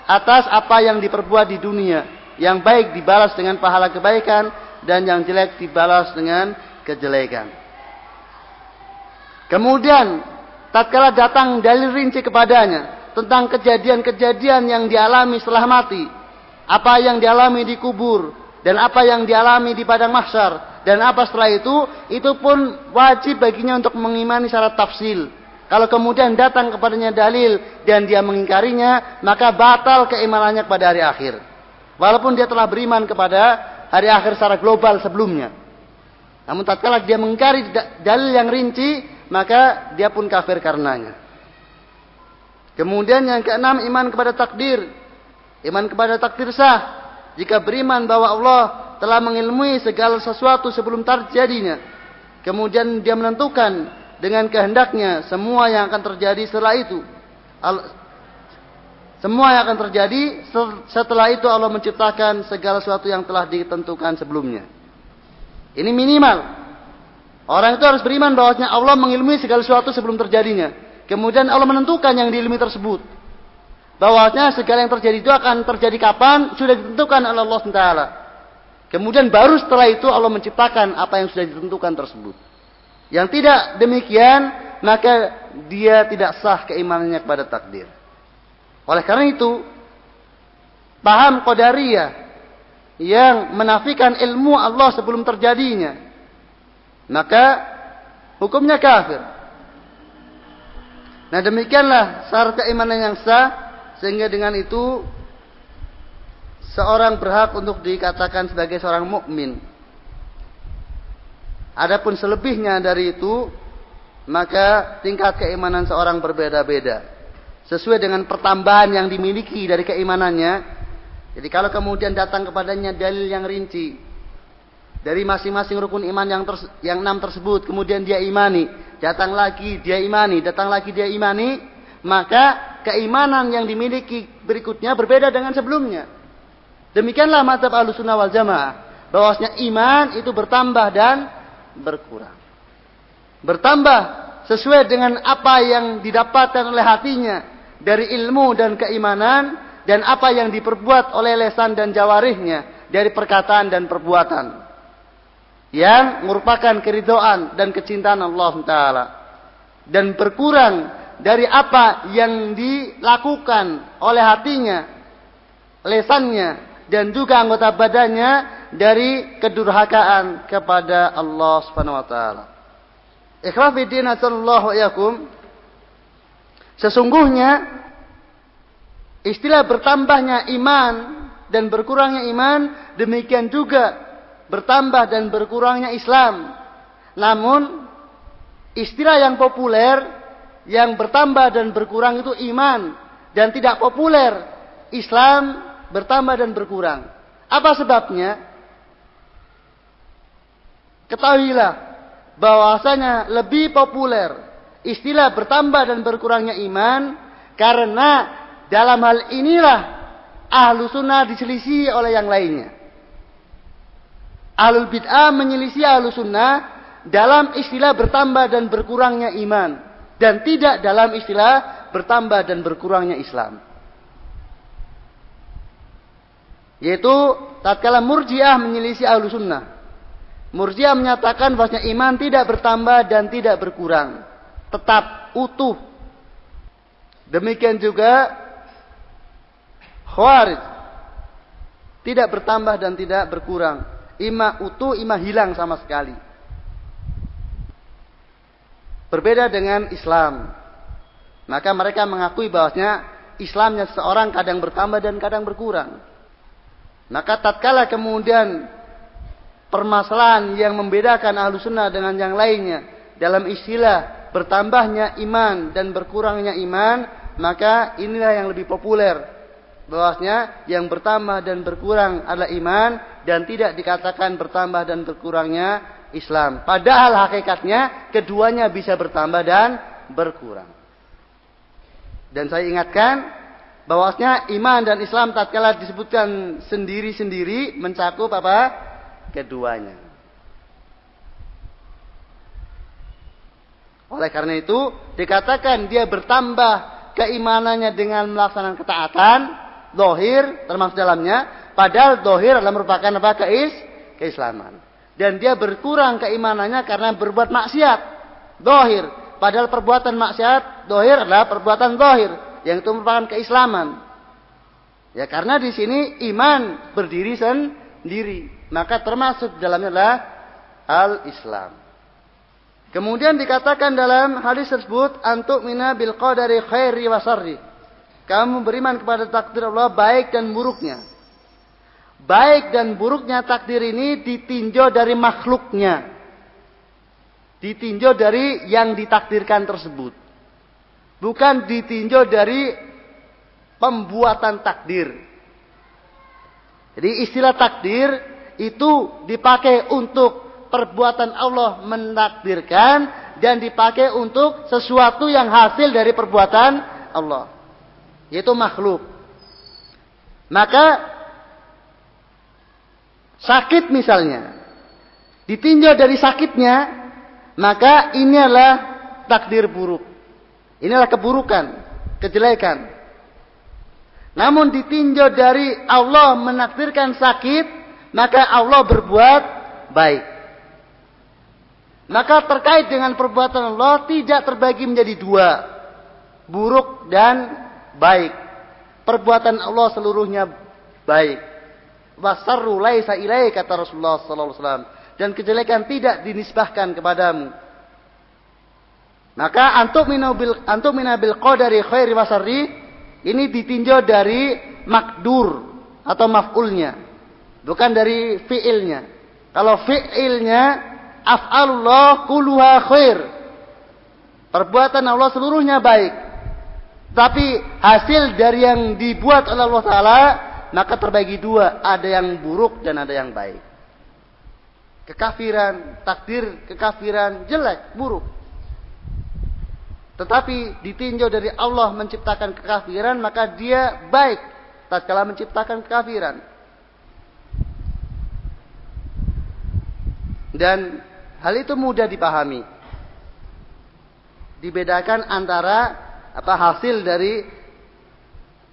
atas apa yang diperbuat di dunia. Yang baik dibalas dengan pahala kebaikan dan yang jelek dibalas dengan kejelekan. Kemudian tatkala datang dalil rinci kepadanya tentang kejadian-kejadian yang dialami setelah mati, apa yang dialami di kubur dan apa yang dialami di padang mahsyar dan apa setelah itu? Itu pun wajib baginya untuk mengimani syarat tafsil. Kalau kemudian datang kepadanya dalil dan dia mengingkarinya, maka batal keimanannya kepada hari akhir. Walaupun dia telah beriman kepada hari akhir secara global sebelumnya. Namun tatkala dia mengingkari dalil yang rinci, maka dia pun kafir karenanya. Kemudian yang keenam iman kepada takdir. Iman kepada takdir sah. Jika beriman bahwa Allah telah mengilmui segala sesuatu sebelum terjadinya. Kemudian dia menentukan dengan kehendaknya semua yang akan terjadi setelah itu. Semua yang akan terjadi setelah itu Allah menciptakan segala sesuatu yang telah ditentukan sebelumnya. Ini minimal. Orang itu harus beriman bahwasanya Allah mengilmui segala sesuatu sebelum terjadinya. Kemudian Allah menentukan yang diilmi tersebut. Bahwasanya segala yang terjadi itu akan terjadi kapan sudah ditentukan oleh Allah SWT. Kemudian baru setelah itu Allah menciptakan apa yang sudah ditentukan tersebut. Yang tidak demikian, maka dia tidak sah keimanannya kepada takdir. Oleh karena itu, paham Qadariyah yang menafikan ilmu Allah sebelum terjadinya, maka hukumnya kafir. Nah demikianlah syarat keimanan yang sah, sehingga dengan itu seorang berhak untuk dikatakan sebagai seorang mukmin. Adapun selebihnya dari itu, maka tingkat keimanan seorang berbeda-beda. Sesuai dengan pertambahan yang dimiliki dari keimanannya. Jadi kalau kemudian datang kepadanya dalil yang rinci dari masing-masing rukun iman yang ters yang enam tersebut, kemudian dia imani, datang lagi dia imani, datang lagi dia imani, maka keimanan yang dimiliki berikutnya berbeda dengan sebelumnya. Demikianlah madzhab Ahlussunnah wal Jamaah, bahwasanya iman itu bertambah dan berkurang. Bertambah sesuai dengan apa yang didapatkan oleh hatinya dari ilmu dan keimanan dan apa yang diperbuat oleh lesan dan jawarihnya dari perkataan dan perbuatan yang merupakan keridoan dan kecintaan Allah Taala dan berkurang dari apa yang dilakukan oleh hatinya, lesannya dan juga anggota badannya dari kedurhakaan kepada Allah Subhanahu wa taala. Ikhwafidin sallallahu yakum. Sesungguhnya istilah bertambahnya iman dan berkurangnya iman demikian juga bertambah dan berkurangnya Islam. Namun istilah yang populer yang bertambah dan berkurang itu iman dan tidak populer Islam bertambah dan berkurang. Apa sebabnya? Ketahuilah bahwasanya lebih populer istilah bertambah dan berkurangnya iman karena dalam hal inilah ahlu sunnah diselisih oleh yang lainnya. Ahlul bid'ah menyelisih ahlu sunnah dalam istilah bertambah dan berkurangnya iman dan tidak dalam istilah bertambah dan berkurangnya Islam. Yaitu tatkala murjiah menyelisih ahlu sunnah. Murjiah menyatakan bahwasanya iman tidak bertambah dan tidak berkurang. Tetap utuh. Demikian juga Khawarij. Tidak bertambah dan tidak berkurang. Ima utuh, ima hilang sama sekali. Berbeda dengan Islam. Maka mereka mengakui bahwasanya Islamnya seseorang kadang bertambah dan kadang berkurang. Maka tatkala kemudian permasalahan yang membedakan ahlu sunnah dengan yang lainnya dalam istilah bertambahnya iman dan berkurangnya iman maka inilah yang lebih populer. Bahwasanya yang bertambah dan berkurang adalah iman dan tidak dikatakan bertambah dan berkurangnya Islam. Padahal hakikatnya keduanya bisa bertambah dan berkurang. Dan saya ingatkan bahwasanya iman dan Islam tatkala disebutkan sendiri-sendiri mencakup apa keduanya. Oleh karena itu, dikatakan dia bertambah keimanannya dengan melaksanakan ketaatan, dohir termasuk dalamnya, padahal dohir adalah merupakan apa? Keis, keislaman. Dan dia berkurang keimanannya karena berbuat maksiat, dohir. Padahal perbuatan maksiat, dohir adalah perbuatan dohir, yang itu merupakan keislaman. Ya karena di sini iman berdiri sendiri maka termasuk dalamnya adalah al-Islam. Kemudian dikatakan dalam hadis tersebut antuk mina bil qadari khairi wa sarri. Kamu beriman kepada takdir Allah baik dan buruknya. Baik dan buruknya takdir ini ditinjau dari makhluknya. Ditinjau dari yang ditakdirkan tersebut. Bukan ditinjau dari pembuatan takdir. Jadi istilah takdir itu dipakai untuk perbuatan Allah menakdirkan dan dipakai untuk sesuatu yang hasil dari perbuatan Allah. Yaitu makhluk. Maka sakit misalnya ditinjau dari sakitnya, maka ini adalah takdir buruk. Inilah keburukan, kejelekan. Namun ditinjau dari Allah menakdirkan sakit, maka Allah berbuat baik. Maka terkait dengan perbuatan Allah tidak terbagi menjadi dua. Buruk dan baik. Perbuatan Allah seluruhnya baik. Wasarru laisa ilai kata Rasulullah sallallahu alaihi dan kejelekan tidak dinisbahkan kepadamu. Maka antuk minabil antuk minabil qadari khairi wasarri ini ditinjau dari makdur atau maf'ulnya, bukan dari fiilnya. Kalau fiilnya af'alullah kulluha khair. Perbuatan Allah seluruhnya baik. Tapi hasil dari yang dibuat oleh Allah Ta'ala, maka terbagi dua. Ada yang buruk dan ada yang baik. Kekafiran, takdir kekafiran, jelek, buruk. Tetapi ditinjau dari Allah menciptakan kekafiran, maka dia baik. Tatkala menciptakan kekafiran. Dan Hal itu mudah dipahami. Dibedakan antara apa hasil dari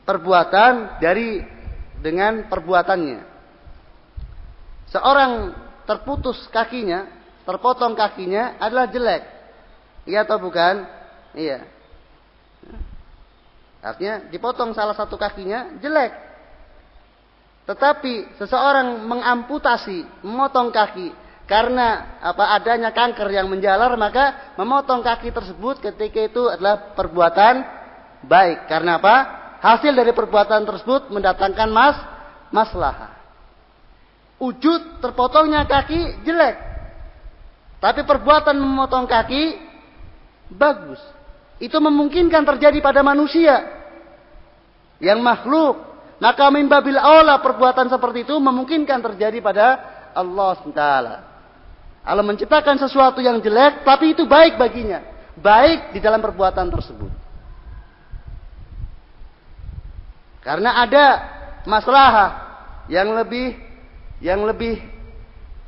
perbuatan dari dengan perbuatannya. Seorang terputus kakinya, terpotong kakinya adalah jelek. Iya atau bukan? Iya. Artinya dipotong salah satu kakinya jelek. Tetapi seseorang mengamputasi, memotong kaki karena apa adanya kanker yang menjalar maka memotong kaki tersebut ketika itu adalah perbuatan baik. Karena apa? Hasil dari perbuatan tersebut mendatangkan mas maslahah. Wujud terpotongnya kaki jelek. Tapi perbuatan memotong kaki bagus. Itu memungkinkan terjadi pada manusia yang makhluk. Maka min babil aula perbuatan seperti itu memungkinkan terjadi pada Allah SWT. Allah menciptakan sesuatu yang jelek, tapi itu baik baginya. Baik di dalam perbuatan tersebut. Karena ada masalah yang lebih yang lebih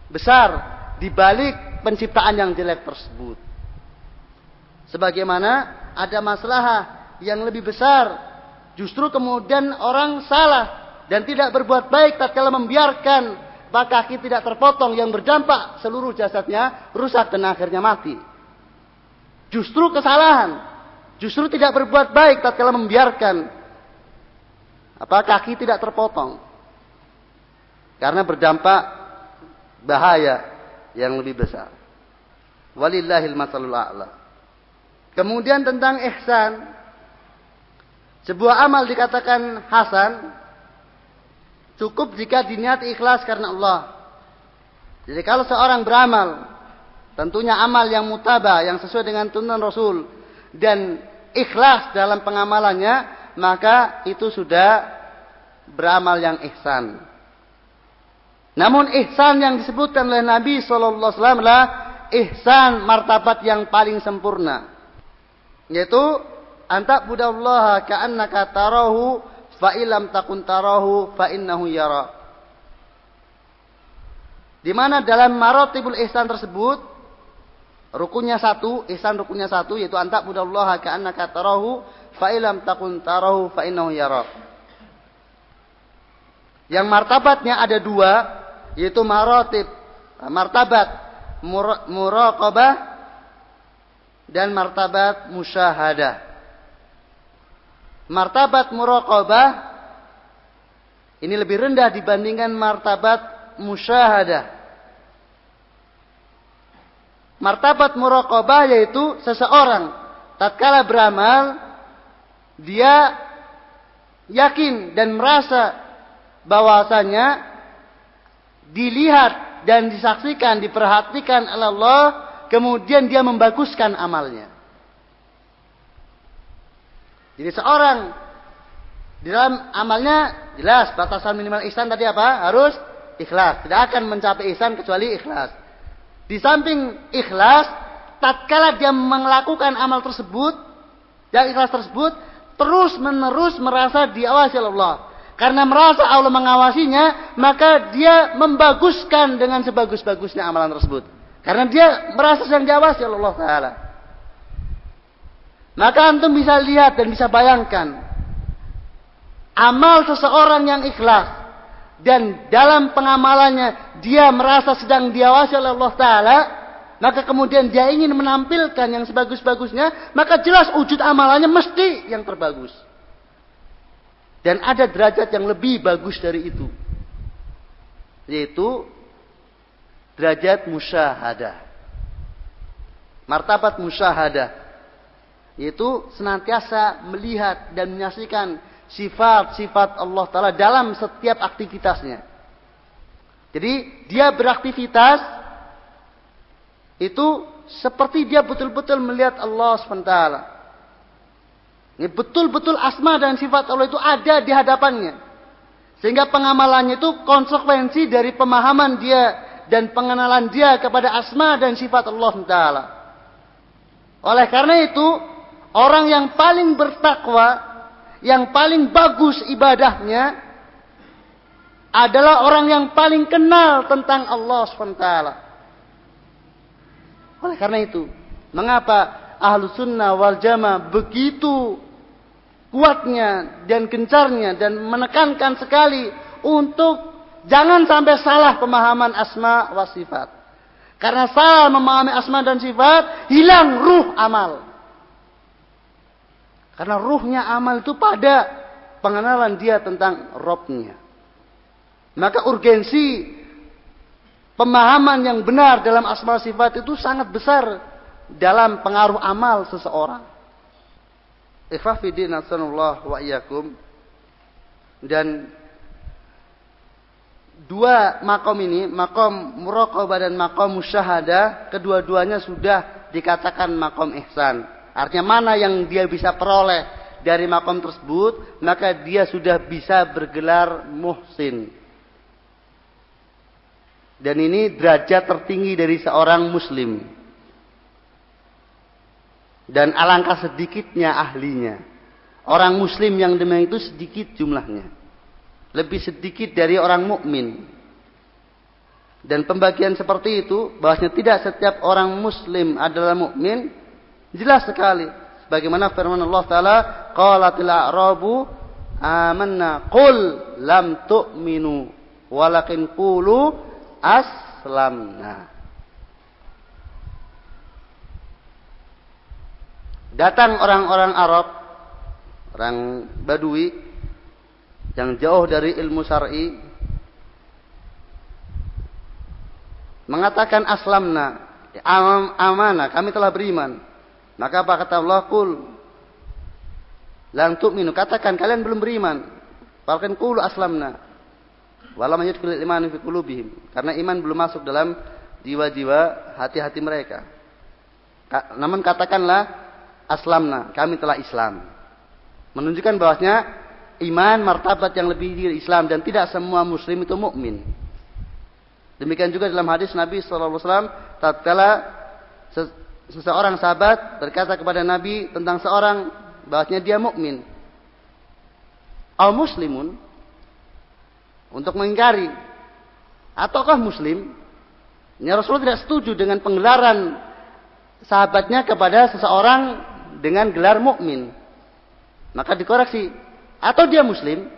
besar di balik penciptaan yang jelek tersebut. Sebagaimana ada masalah yang lebih besar, justru kemudian orang salah dan tidak berbuat baik tatkala membiarkan kaki tidak terpotong yang berdampak seluruh jasadnya rusak dan akhirnya mati. Justru kesalahan, justru tidak berbuat baik tatkala membiarkan apa kaki tidak terpotong. Karena berdampak bahaya yang lebih besar. Walillahil masalul a'la. Kemudian tentang ihsan, sebuah amal dikatakan hasan Cukup jika diniat ikhlas karena Allah. Jadi kalau seorang beramal, tentunya amal yang mutaba, yang sesuai dengan tuntunan Rasul dan ikhlas dalam pengamalannya, maka itu sudah beramal yang ihsan. Namun ihsan yang disebutkan oleh Nabi Wasallam adalah ihsan martabat yang paling sempurna, yaitu antak budallaha ka'annaka tarahu fa ilam takun tarahu fa innahu yara. Di mana dalam marotibul ihsan tersebut rukunnya satu, ihsan rukunnya satu yaitu antak budallaha ka'annaka tarahu fa ilam takun tarahu fa innahu yara. Yang martabatnya ada dua yaitu marotib martabat muraqabah dan martabat musyahadah martabat muraqabah ini lebih rendah dibandingkan martabat musyahadah. martabat muraqabah yaitu seseorang tatkala beramal dia yakin dan merasa bahwasanya dilihat dan disaksikan, diperhatikan Allah, kemudian dia membaguskan amalnya. Jadi seorang di dalam amalnya jelas batasan minimal ihsan tadi apa? Harus ikhlas. Tidak akan mencapai ihsan kecuali ikhlas. Di samping ikhlas, tatkala dia melakukan amal tersebut, yang ikhlas tersebut, terus menerus merasa diawasi oleh Allah. Karena merasa Allah mengawasinya, maka dia membaguskan dengan sebagus-bagusnya amalan tersebut. Karena dia merasa sedang diawasi oleh Allah Ta'ala. Maka antum bisa lihat dan bisa bayangkan. Amal seseorang yang ikhlas. Dan dalam pengamalannya dia merasa sedang diawasi oleh Allah Ta'ala. Maka kemudian dia ingin menampilkan yang sebagus-bagusnya. Maka jelas wujud amalannya mesti yang terbagus. Dan ada derajat yang lebih bagus dari itu. Yaitu derajat musyahadah. Martabat musyahadah. Yaitu senantiasa melihat dan menyaksikan sifat-sifat Allah Ta'ala dalam setiap aktivitasnya. Jadi dia beraktivitas itu seperti dia betul-betul melihat Allah SWT. Ini betul-betul asma dan sifat Allah itu ada di hadapannya. Sehingga pengamalannya itu konsekuensi dari pemahaman dia dan pengenalan dia kepada asma dan sifat Allah Taala. Oleh karena itu, orang yang paling bertakwa, yang paling bagus ibadahnya, adalah orang yang paling kenal tentang Allah SWT. Oleh karena itu, mengapa ahlu sunnah wal jamaah begitu kuatnya dan gencarnya dan menekankan sekali untuk jangan sampai salah pemahaman asma wa sifat. Karena salah memahami asma dan sifat, hilang ruh amal. Karena ruhnya amal itu pada pengenalan dia tentang Robnya. Maka urgensi pemahaman yang benar dalam asma sifat itu sangat besar dalam pengaruh amal seseorang. Ikhwafidin wa iyakum. Dan dua makom ini, makom muraqabah dan makom musyahadah, kedua-duanya sudah dikatakan makom ihsan. Artinya mana yang dia bisa peroleh dari makom tersebut, maka dia sudah bisa bergelar muhsin. Dan ini derajat tertinggi dari seorang muslim. Dan alangkah sedikitnya ahlinya. Orang muslim yang demikian itu sedikit jumlahnya. Lebih sedikit dari orang mukmin. Dan pembagian seperti itu bahwasanya tidak setiap orang muslim adalah mukmin jelas sekali. Bagaimana firman Allah taala, qalatil a'rabu amanna qul lam tu'minu walakin qulu aslamna. Datang orang-orang Arab, orang Badui yang jauh dari ilmu syar'i mengatakan aslamna am, amanah kami telah beriman. Maka apa kata Allah? Kul lantuk minu katakan kalian belum beriman. Bahkan kulu aslamna. Walam yudkhilul iman fi qulubihim. Karena iman belum masuk dalam jiwa-jiwa hati-hati mereka. Namun katakanlah aslamna, kami telah Islam. Menunjukkan bahwasanya iman martabat yang lebih dari Islam dan tidak semua muslim itu mukmin. Demikian juga dalam hadis Nabi wasallam tatkala seseorang sahabat berkata kepada Nabi tentang seorang bahwasanya dia mukmin. Al muslimun untuk mengingkari ataukah muslim? Ya Rasulullah tidak setuju dengan penggelaran sahabatnya kepada seseorang dengan gelar mukmin. Maka dikoreksi, atau dia muslim?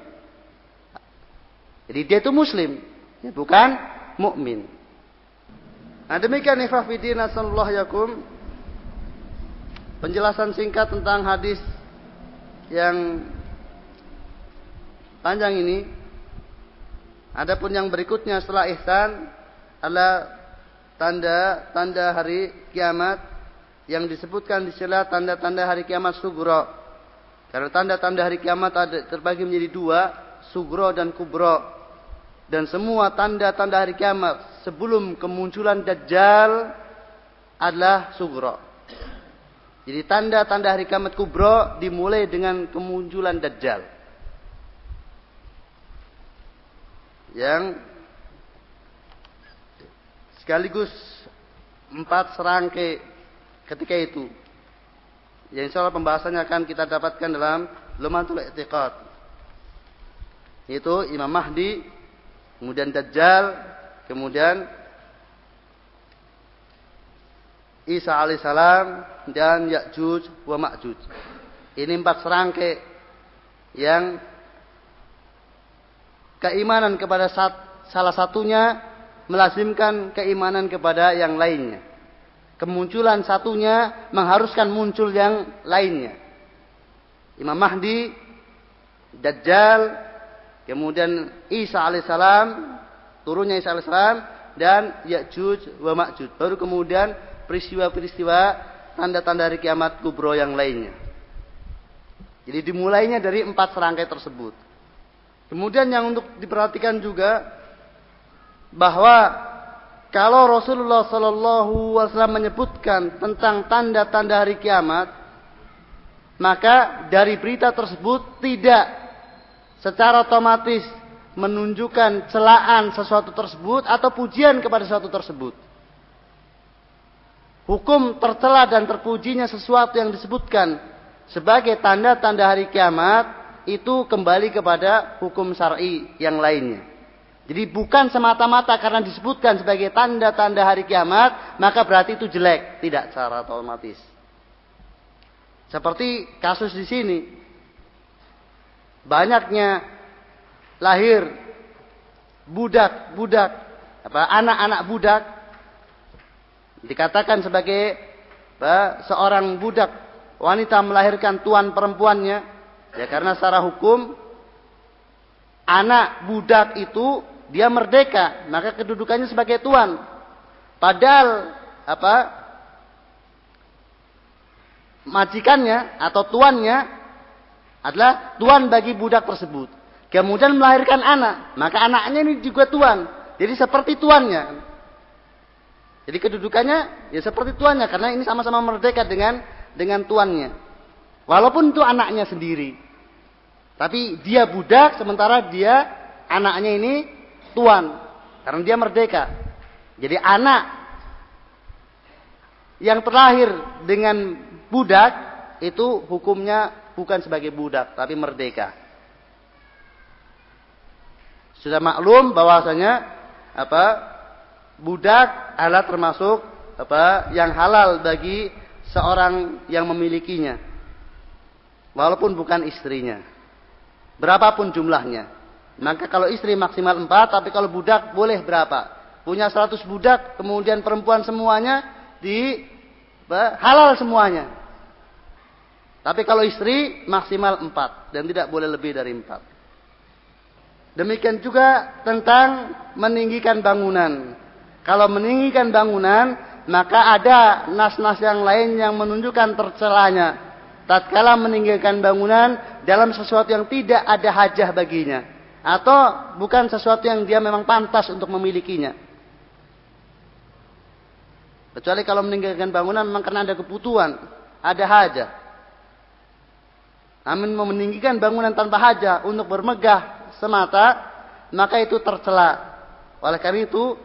Jadi dia itu muslim, ya bukan mukmin. Nah demikian ifafidin sallallahu yakum penjelasan singkat tentang hadis yang panjang ini. Adapun yang berikutnya setelah ihsan adalah tanda-tanda hari kiamat yang disebutkan di sela tanda-tanda hari kiamat sugro. Karena tanda-tanda hari kiamat ada terbagi menjadi dua, sugro dan kubro. Dan semua tanda-tanda hari kiamat sebelum kemunculan Dajjal adalah sugro. Jadi tanda-tanda hari kiamat kubro dimulai dengan kemunculan Dajjal. Yang sekaligus empat serangkai ketika itu. Yang insya Allah pembahasannya akan kita dapatkan dalam Lumatul I'tiqad. Itu Imam Mahdi, kemudian Dajjal, kemudian Isa alaihissalam dan Ya'juj wa Ma'juj. Ini empat serangkai yang keimanan kepada salah satunya melazimkan keimanan kepada yang lainnya. Kemunculan satunya mengharuskan muncul yang lainnya. Imam Mahdi, Dajjal, kemudian Isa alaihissalam, turunnya Isa alaihissalam, dan Ya'juj wa Ma'juj. Baru kemudian peristiwa-peristiwa tanda-tanda hari kiamat kubro yang lainnya. Jadi dimulainya dari empat serangkai tersebut. Kemudian yang untuk diperhatikan juga bahwa kalau Rasulullah Sallallahu Alaihi Wasallam menyebutkan tentang tanda-tanda hari kiamat, maka dari berita tersebut tidak secara otomatis menunjukkan celaan sesuatu tersebut atau pujian kepada sesuatu tersebut. Hukum tercela dan terpujinya sesuatu yang disebutkan sebagai tanda-tanda hari kiamat itu kembali kepada hukum syar'i yang lainnya. Jadi bukan semata-mata karena disebutkan sebagai tanda-tanda hari kiamat, maka berarti itu jelek, tidak secara otomatis. Seperti kasus di sini. Banyaknya lahir budak-budak, apa anak-anak budak. Dikatakan sebagai apa, seorang budak. Wanita melahirkan tuan perempuannya. Ya karena secara hukum anak budak itu dia merdeka, maka kedudukannya sebagai tuan. Padahal apa? Majikannya atau tuannya adalah tuan bagi budak tersebut. Kemudian melahirkan anak, maka anaknya ini juga tuan. Jadi seperti tuannya. Jadi kedudukannya ya seperti tuannya karena ini sama-sama merdeka dengan dengan tuannya. Walaupun itu anaknya sendiri. Tapi dia budak sementara dia anaknya ini tuan karena dia merdeka. Jadi anak yang terlahir dengan budak itu hukumnya bukan sebagai budak tapi merdeka. Sudah maklum bahwasanya apa budak adalah termasuk apa yang halal bagi seorang yang memilikinya walaupun bukan istrinya berapapun jumlahnya maka kalau istri maksimal empat, tapi kalau budak boleh berapa? Punya seratus budak, kemudian perempuan semuanya di halal semuanya. Tapi kalau istri maksimal empat dan tidak boleh lebih dari empat. Demikian juga tentang meninggikan bangunan. Kalau meninggikan bangunan, maka ada nas-nas yang lain yang menunjukkan tercelanya. Tatkala meninggikan bangunan dalam sesuatu yang tidak ada hajah baginya atau bukan sesuatu yang dia memang pantas untuk memilikinya. Kecuali kalau meninggalkan bangunan memang karena ada kebutuhan, ada hajat. Namun meninggikan bangunan tanpa hajat untuk bermegah semata, maka itu tercela. Oleh karena itu,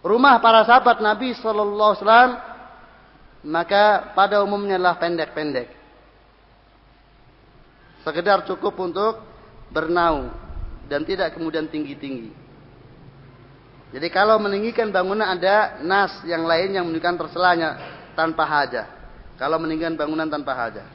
rumah para sahabat Nabi Shallallahu Alaihi Wasallam maka pada umumnya adalah pendek-pendek sekedar cukup untuk bernaung dan tidak kemudian tinggi-tinggi. Jadi kalau meninggikan bangunan ada nas yang lain yang menunjukkan terselanya tanpa hajah. Kalau meninggikan bangunan tanpa hajah.